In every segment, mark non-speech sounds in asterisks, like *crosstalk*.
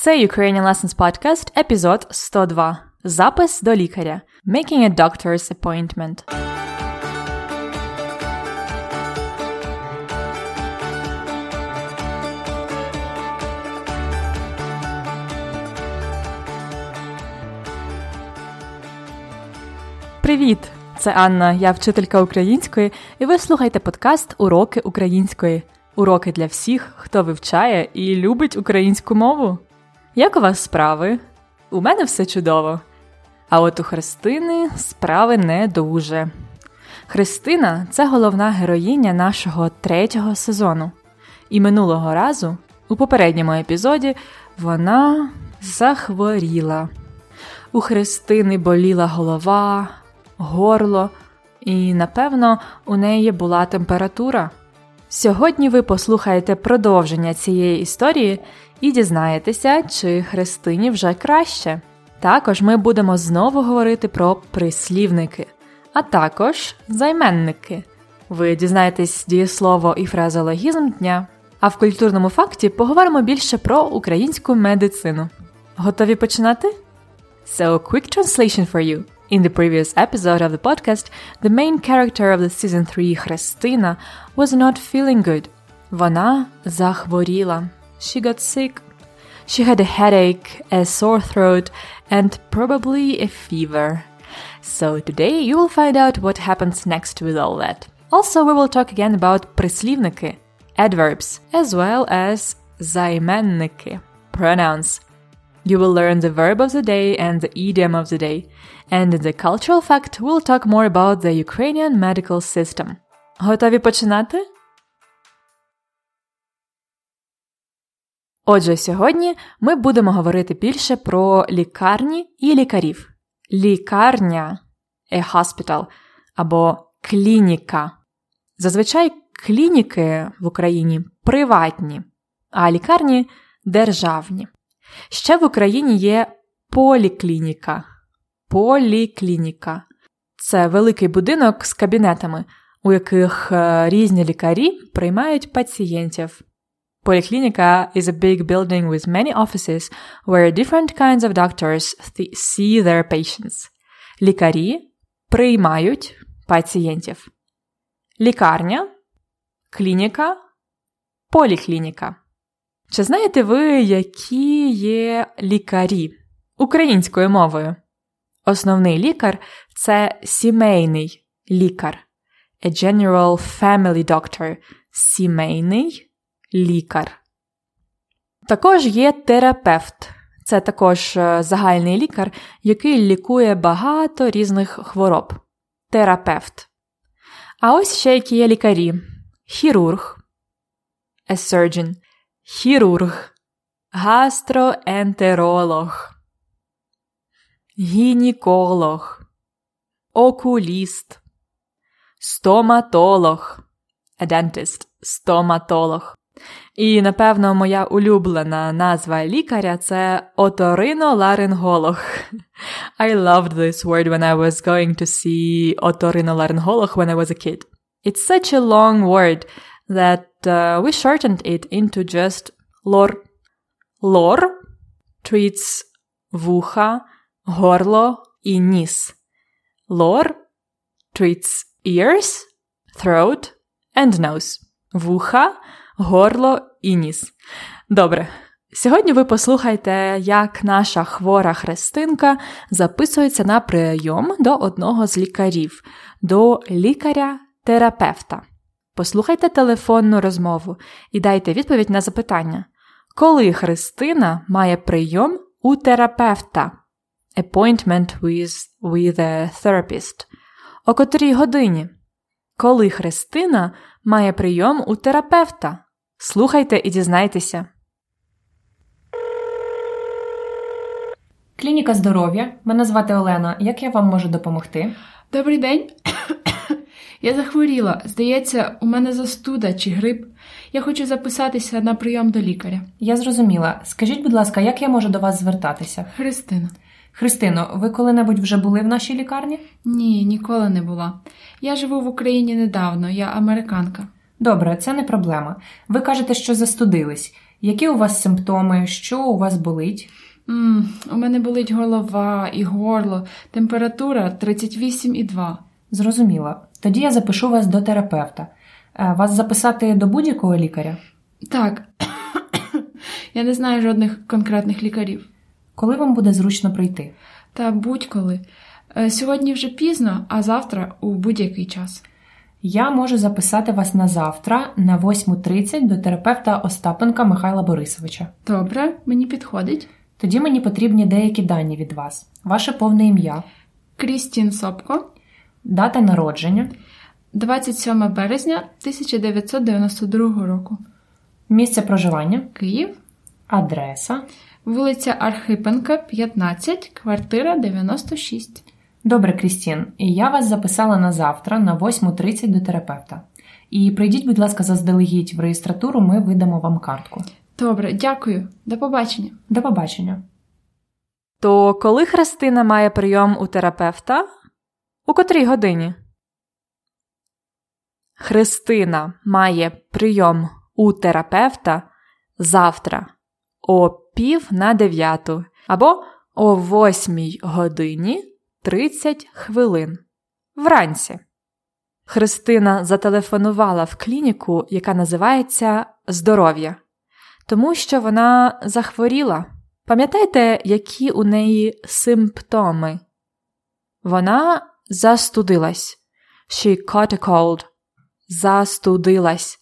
Це Ukrainian Lessons Podcast, епізод 102. Запис до лікаря. Making a doctor's appointment. Привіт! Це Анна, я вчителька української, і ви слухаєте подкаст Уроки української. Уроки для всіх, хто вивчає і любить українську мову. Як у вас справи? У мене все чудово. А от у Христини справи не дуже. Христина це головна героїня нашого третього сезону. І минулого разу, у попередньому епізоді, вона захворіла. У Христини боліла голова, горло, і, напевно, у неї була температура. Сьогодні ви послухаєте продовження цієї історії і дізнаєтеся, чи Христині вже краще. Також ми будемо знову говорити про прислівники, а також займенники. Ви дізнаєтесь дієслово і фразеологізм дня. А в культурному факті поговоримо більше про українську медицину. Готові починати? So, quick translation for you. In the previous episode of the podcast, the main character of the season 3, Христина, was not feeling good. Вона захворіла. She got sick. She had a headache, a sore throat, and probably a fever. So today you will find out what happens next with all that. Also, we will talk again about прислівники, adverbs, as well as займенники, pronouns. You will learn the verb of the day and the idiom of the day. And in the cultural fact, we'll talk more about the Ukrainian medical system. Готові починати? Отже, сьогодні ми будемо говорити більше про лікарні і лікарів. Лікарня a hospital або клініка. Зазвичай клініки в Україні приватні, а лікарні державні. Ще в Україні є поліклініка. Поліклініка це великий будинок з кабінетами, у яких різні лікарі приймають пацієнтів. Polyclinica is a big building with many offices where different kinds of doctors th- see their patients. Лікарі приймають пацієнтів. Лікарня, клініка, поліклініка. Чи знаєте ви, які є лікарі українською мовою? Основний лікар це сімейний лікар. A general family doctor. Сімейний лікар. Також є терапевт. Це також загальний лікар, який лікує багато різних хвороб. Терапевт. А ось ще які є лікарі: хірург, a surgeon, хірург, гастроентеролог, гінеколог, окуліст, стоматолог, a dentist, стоматолог. І, напевно, моя улюблена назва лікаря це оториноларинголог. *laughs* I loved this word when I was going to see otorhinolaryngolog when I was a kid. It's such a long word that uh, we shortened it into just lor. Lor treats вуха, горло і ніс. Lor treats ears, throat and nose. Вуха, горло і ніс. Добре. Сьогодні ви послухайте, як наша хвора Христинка записується на прийом до одного з лікарів, до лікаря-терапевта. Послухайте телефонну розмову і дайте відповідь на запитання, коли Христина має прийом у терапевта? Appointment with, with a therapist. О котрій годині? Коли Христина має прийом у терапевта? Слухайте і дізнайтеся. Клініка здоров'я. Мене звати Олена. Як я вам можу допомогти? Добрий день. *coughs* Я захворіла. Здається, у мене застуда чи грип. Я хочу записатися на прийом до лікаря. Я зрозуміла. Скажіть, будь ласка, як я можу до вас звертатися? Христина. Христино, ви коли-небудь вже були в нашій лікарні? Ні, ніколи не була. Я живу в Україні недавно, я американка. Добре, це не проблема. Ви кажете, що застудились. Які у вас симптоми? Що у вас болить? м у мене болить голова і горло, температура 38,2. Зрозуміла. Тоді я запишу вас до терапевта. Е, Вас записати до будь-якого лікаря? Так, *coughs* я не знаю жодних конкретних лікарів. Коли вам буде зручно прийти? Та будь-коли. Е, Сьогодні вже пізно, а завтра у будь-який час. Я можу записати вас на завтра на 8.30 до терапевта Остапенка Михайла Борисовича. Добре, мені підходить. Тоді мені потрібні деякі дані від вас. Ваше повне ім'я, Крістін Сопко, дата народження, 27 березня 1992 року. місце проживання, Київ, адреса. вулиця Архипенка, 15, квартира 96. Добре, Крістін, і я вас записала на завтра на 8.30 до терапевта. І прийдіть, будь ласка, заздалегідь в реєстратуру, ми видамо вам картку. Добре, дякую. До побачення. До побачення. То коли Христина має прийом у терапевта? У котрій годині? Христина має прийом у терапевта завтра о пів на дев'яту або о восьмій годині 30 хвилин. Вранці. Христина зателефонувала в клініку, яка називається Здоров'я, тому що вона захворіла. Пам'ятаєте, які у неї симптоми? Вона застудилась. She caught a cold. Застудилась.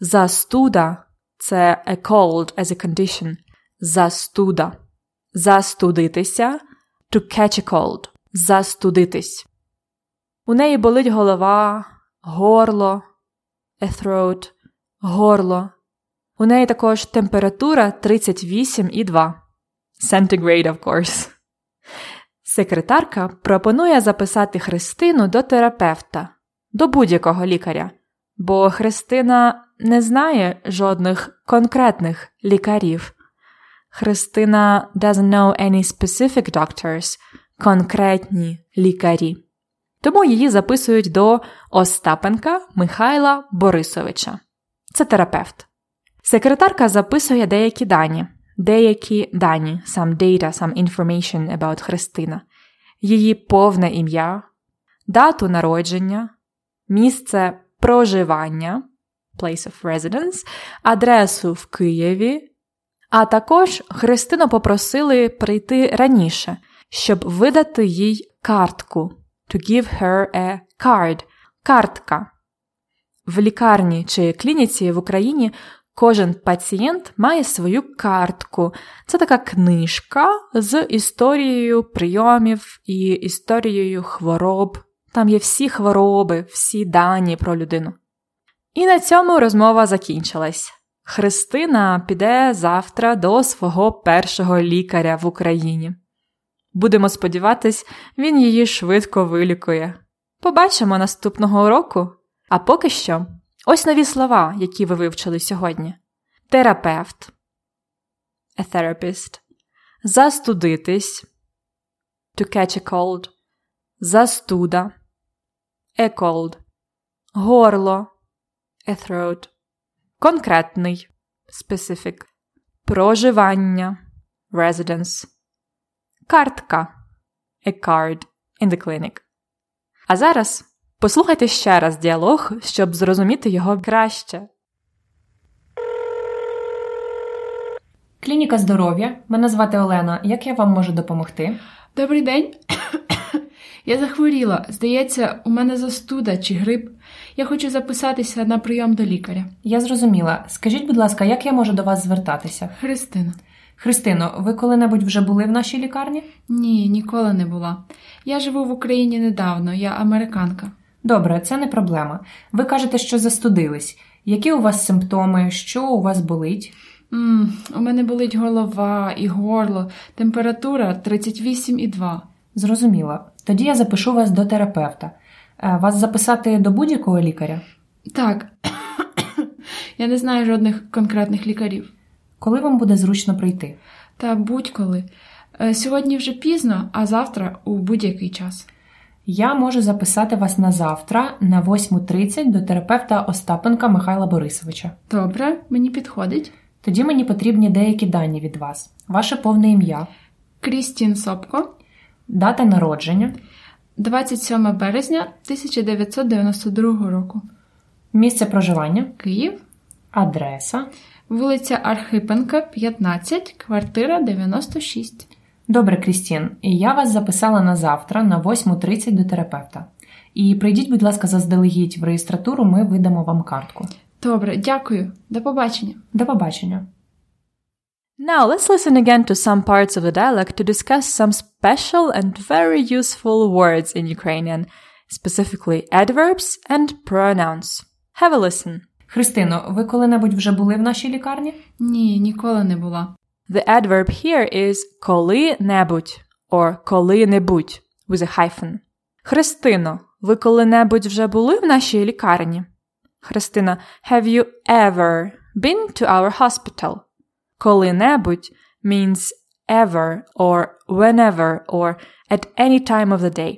Застуда це a cold as a condition. Застуда. Застудитися to catch a cold. Застудитись. У неї болить голова, горло, a throat, горло. У неї також температура 38,2. Centigrade, of course. Секретарка пропонує записати Христину до терапевта, до будь-якого лікаря, бо Христина не знає жодних конкретних лікарів. Христина doesn't know any specific doctors, конкретні лікарі. Тому її записують до Остапенка Михайла Борисовича. Це терапевт. Секретарка записує деякі дані, деякі дані, some data, some information about Христина, її повне ім'я, дату народження, місце проживання, place of residence, адресу в Києві. А також Христину попросили прийти раніше, щоб видати їй картку. To give her a card. Картка. В лікарні чи клініці в Україні кожен пацієнт має свою картку. Це така книжка з історією прийомів і історією хвороб. Там є всі хвороби, всі дані про людину. І на цьому розмова закінчилась. Христина піде завтра до свого першого лікаря в Україні. Будемо сподіватись, він її швидко вилікує. Побачимо наступного року. А поки що, ось нові слова, які ви вивчили сьогодні: терапевт, a therapist, застудитись, to catch a cold, застуда, a cold, горло, a throat, конкретний, specific, проживання, residence, картка, a card in the clinic. А зараз послухайте ще раз діалог, щоб зрозуміти його краще. Клініка здоров'я. Мене звати Олена. Як я вам можу допомогти? Добрий день. Я захворіла. Здається, у мене застуда чи грип. Я хочу записатися на прийом до лікаря. Я зрозуміла. Скажіть, будь ласка, як я можу до вас звертатися? Христина. Христино, ви коли-небудь вже були в нашій лікарні? Ні, ніколи не була. Я живу в Україні недавно, я американка. Добре, це не проблема. Ви кажете, що застудились. Які у вас симптоми? Що у вас болить? м у мене болить голова і горло, температура 38,2. Зрозуміла. Тоді я запишу вас до терапевта. Е, Вас записати до будь-якого лікаря? Так, *coughs* я не знаю жодних конкретних лікарів. Коли вам буде зручно прийти? Та будь-коли. Е, Сьогодні вже пізно, а завтра у будь-який час. Я можу записати вас на завтра на 8.30 до терапевта Остапенка Михайла Борисовича. Добре, мені підходить. Тоді мені потрібні деякі дані від вас. Ваше повне ім'я, Крістін Сопко, дата народження, 27 березня 1992 року. місце проживання, Київ, адреса. Вулиця Архипенка, 15, квартира 96. Добре, Крістін, я вас записала на завтра на 8.30 до терапевта. І прийдіть, будь ласка, заздалегідь в реєстратуру, ми видамо вам картку. Добре, дякую. До побачення. До побачення. Now let's listen again to some parts of the dialogue to discuss some special and very useful words in Ukrainian, specifically adverbs and pronouns. Have a listen. Христино, ви коли-небудь вже були в нашій лікарні? Ні, ніколи не була. The adverb here is коли-небудь or коли-небудь with a hyphen. Христино, ви коли-небудь вже були в нашій лікарні? Христина, have you ever been to our hospital? Коли-небудь means ever or whenever or at any time of the day.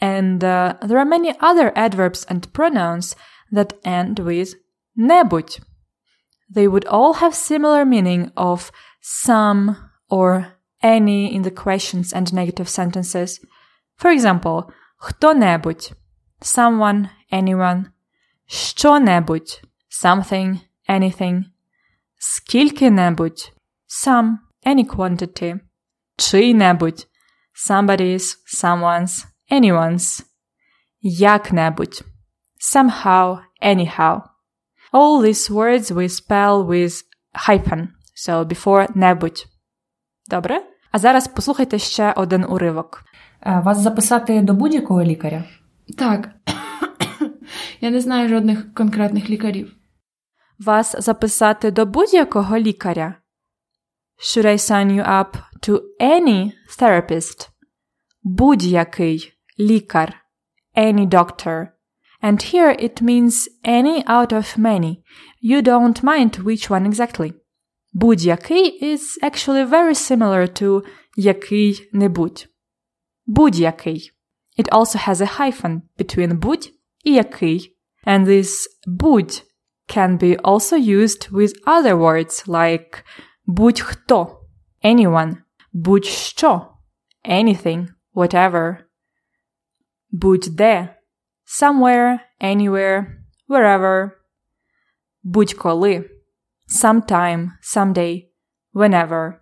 And uh, there are many other adverbs and pronouns that end with небудь. They would all have similar meaning of some or any in the questions and negative sentences. For example, хто-небудь, someone, anyone, що-небудь, something, anything, скільки-небудь, some, any quantity, чий-небудь, somebody's, someone's, anyone's, як-небудь, somehow, anyhow. All these words we spell with hyphen, so before небудь. Добре? А зараз послухайте ще один уривок. Е, Вас записати до будь-якого лікаря? Так. *coughs* Я не знаю жодних конкретних лікарів. Вас записати до будь-якого лікаря? Should I sign you up to any therapist? Будь-який лікар. Any doctor. And here it means any out of many. You don't mind which one exactly. Будь-який is actually very similar to який-небудь. Будь-який. It also has a hyphen between будь і який. And this будь can be also used with other words like будь-хто, anyone, будь-що, anything, whatever. Будь-де, somewhere, anywhere, wherever. Будь-коли, sometime, someday, whenever.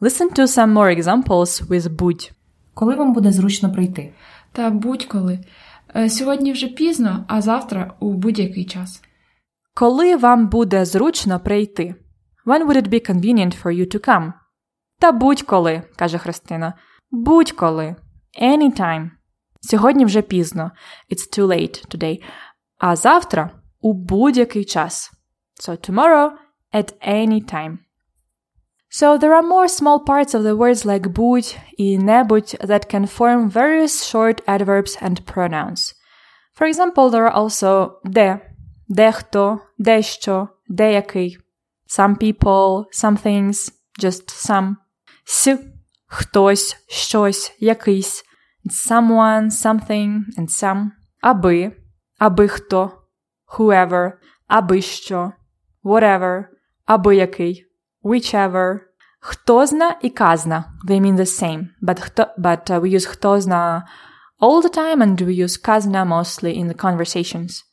Listen to some more examples with будь. Коли вам буде зручно прийти? Та будь-коли. Е, Сьогодні вже пізно, а завтра у будь-який час. Коли вам буде зручно прийти? When would it be convenient for you to come? Та будь-коли, каже Христина. Будь-коли. Anytime. Сьогодні вже пізно. It's too late today. А завтра у будь-який час. So tomorrow at any time. So there are more small parts of the words like будь і небудь that can form various short adverbs and pronouns. For example, there are also де, дехто, дещо, деякий, some people, some things, just some, с, хтось, щось, якийсь, someone, something, and some, аби, аби хто, whoever, аби що, whatever, аби який, whichever. Хто зна і казна, they mean the same, but, хто, but uh, we use хто зна all the time and we use казна mostly in the conversations.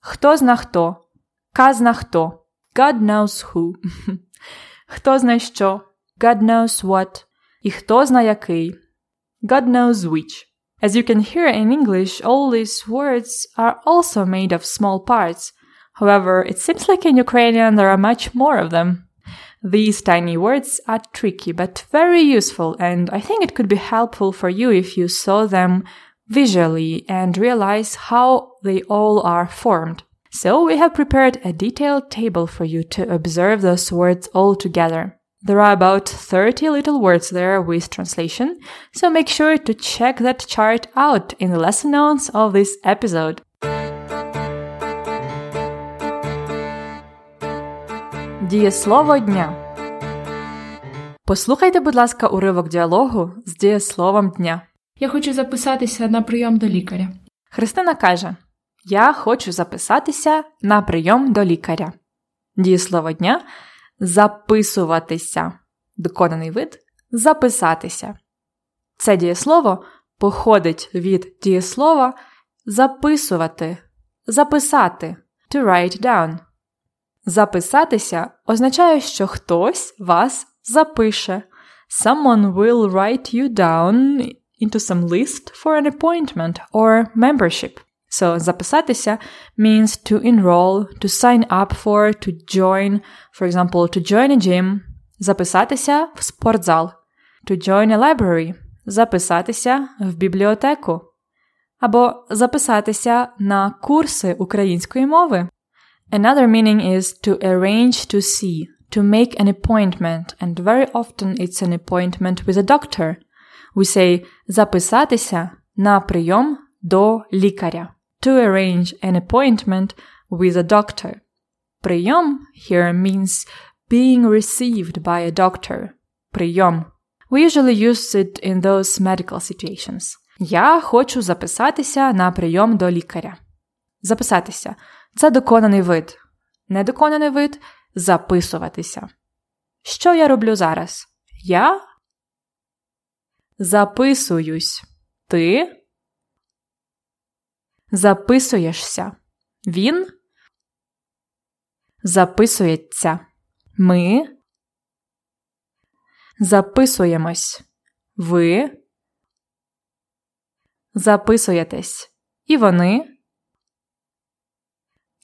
Хто зна хто, казна хто, God knows who. *laughs* хто зна що, God knows what. І хто зна який, God knows which. As you can hear in English, all these words are also made of small parts. However, it seems like in Ukrainian there are much more of them. These tiny words are tricky but very useful, and I think it could be helpful for you if you saw them visually and realize how they all are formed. So we have prepared a detailed table for you to observe those words all together. There are about 30 little words there with translation, so make sure to check that chart out in the lesson notes of this episode. Дієслово дня. Послухайте, будь ласка, уривок діалогу з дієсловом дня. Я хочу записатися на прийом до лікаря. Христина каже: Я хочу записатися на прийом до лікаря. Дієслово дня записуватися. Доконаний вид записатися. Це дієслово походить від дієслова записувати, записати to write down. Записатися означає, що хтось вас запише. Someone will write you down into some list for an appointment or membership. So записатися means to enroll, to sign up for, to join, for example, to join a gym, записатися в спортзал, to join a library, записатися в бібліотеку, або записатися на курси української мови. Another meaning is to arrange to see, to make an appointment, and very often it's an appointment with a doctor. We say записатися на прийом до лікаря. To arrange an appointment with a doctor. Прийом here means being received by a doctor. Прийом. We usually use it in those medical situations. Я хочу записатися на прийом до лікаря. Записатися це доконаний вид. Недоконаний вид записуватися. Що я роблю зараз? Я записуюсь. Ти записуєшся. Він записується. Ми записуємось. Ви записуєтесь. І вони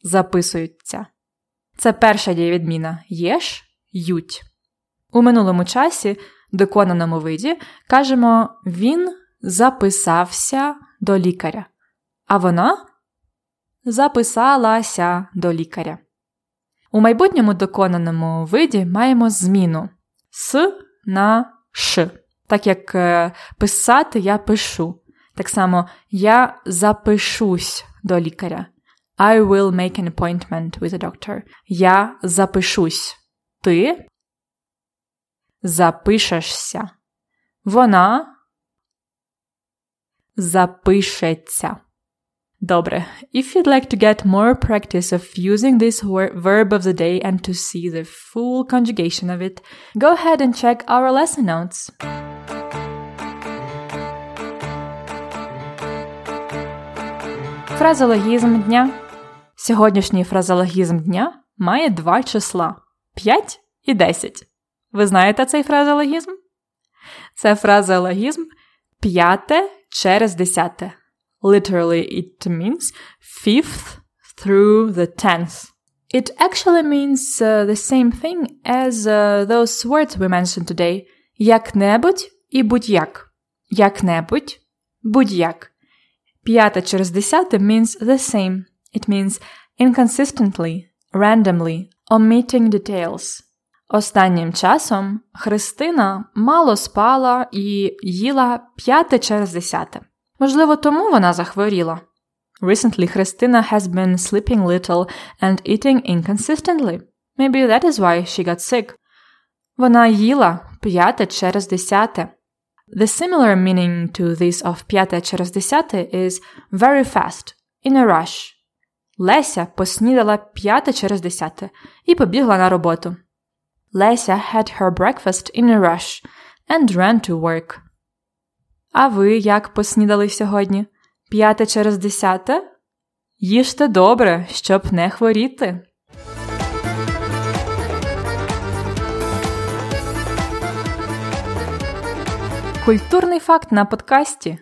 записуються. Це перша дієвідміна єш, ють. У минулому часі, доконаному виді, кажемо він записався до лікаря, а вона записалася до лікаря. У майбутньому доконаному виді маємо зміну с на ш. Так як е, писати я пишу. Так само я запишусь до лікаря. I will make an appointment with a doctor. Я запишусь. Ти запишешся. Вона запишеться. Добре. If you'd like to get more practice of using this verb of the day and to see the full conjugation of it, go ahead and check our lesson notes. Фразологізм дня. Сьогоднішній фразологізм дня має два числа 5 і 10. Ви знаєте цей фразологізм? Це фразологізм п'яте через десяте. Literally, it means fifth through the tenth. It actually means uh, the same thing as uh, those words we mentioned today. Як-небудь і будь-як. Як-небудь, будь-як. П'яте через десяте means the same. It means inconsistently, randomly, omitting details. Останнім часом Христина мало спала і їла п'яте через десяте. Можливо, тому вона захворіла. Recently, Христина has been sleeping little and eating inconsistently. Maybe that is why she got sick. Вона їла п'яте через десяте. The similar meaning to this of п'яте через десяте is very fast, in a rush. Леся поснідала п'яте через десяте і побігла на роботу. Леся had her breakfast in a rush and ran to work. А ви як поснідали сьогодні? П'яте через десяте? Їжте добре, щоб не хворіти. Культурний факт на подкасті.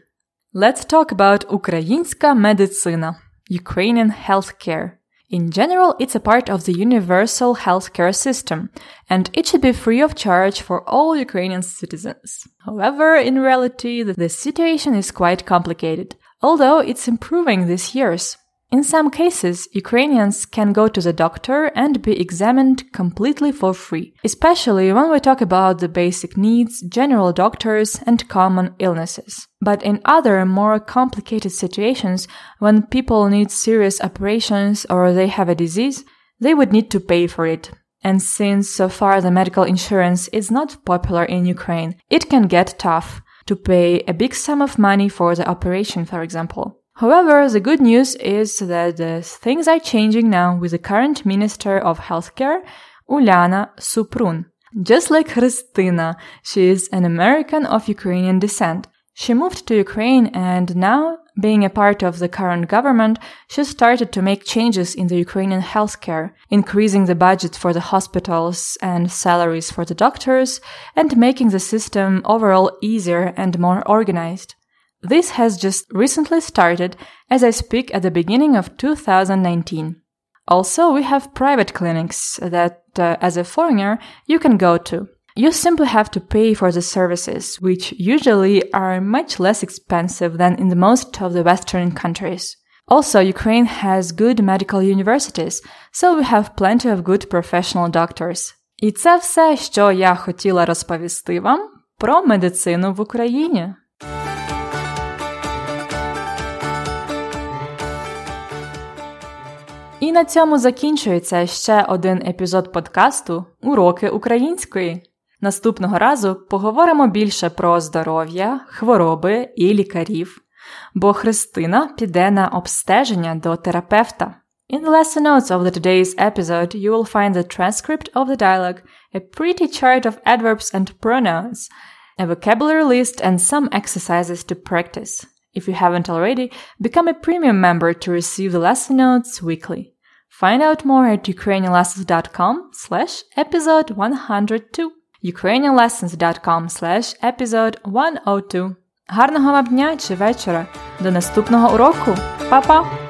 Let's talk about українська медицина. Ukrainian healthcare. In general, it's a part of the universal healthcare system, and it should be free of charge for all Ukrainian citizens. However, in reality, the situation is quite complicated, although it's improving these years. In some cases, Ukrainians can go to the doctor and be examined completely for free, especially when we talk about the basic needs, general doctors, and common illnesses. But in other more complicated situations, when people need serious operations or they have a disease, they would need to pay for it. And since so far the medical insurance is not popular in Ukraine, it can get tough to pay a big sum of money for the operation, for example. However, the good news is that things are changing now with the current Minister of Healthcare, Uliana Suprun. Just like Christina, she is an American of Ukrainian descent. She moved to Ukraine and now, being a part of the current government, she started to make changes in the Ukrainian healthcare, increasing the budget for the hospitals and salaries for the doctors, and making the system overall easier and more organized. This has just recently started as I speak at the beginning of 2019. Also, we have private clinics that, uh, as a foreigner, you can go to. You simply have to pay for the services, which usually are much less expensive than in the most of the Western countries. Also, Ukraine has good medical universities, so we have plenty of good professional doctors. І це все, що я хотіла розповісти вам про медицину в Україні. На цьому закінчується ще один епізод подкасту Уроки української. Наступного разу поговоримо більше про здоров'я, хвороби і лікарів, бо Христина піде на обстеження до терапевта. In the lesson notes of the today's episode, you will find the transcript of the dialogue, a pretty chart of adverbs and pronouns, a vocabulary list, and some exercises to practice. If you haven't already, become a premium member to receive the lesson notes weekly. Find out more at ukrainianlessons.com slash episode 102 ukrainianlessons.com slash episode 102 Гарного вам дня чи вечора! До наступного уроку! Па-па!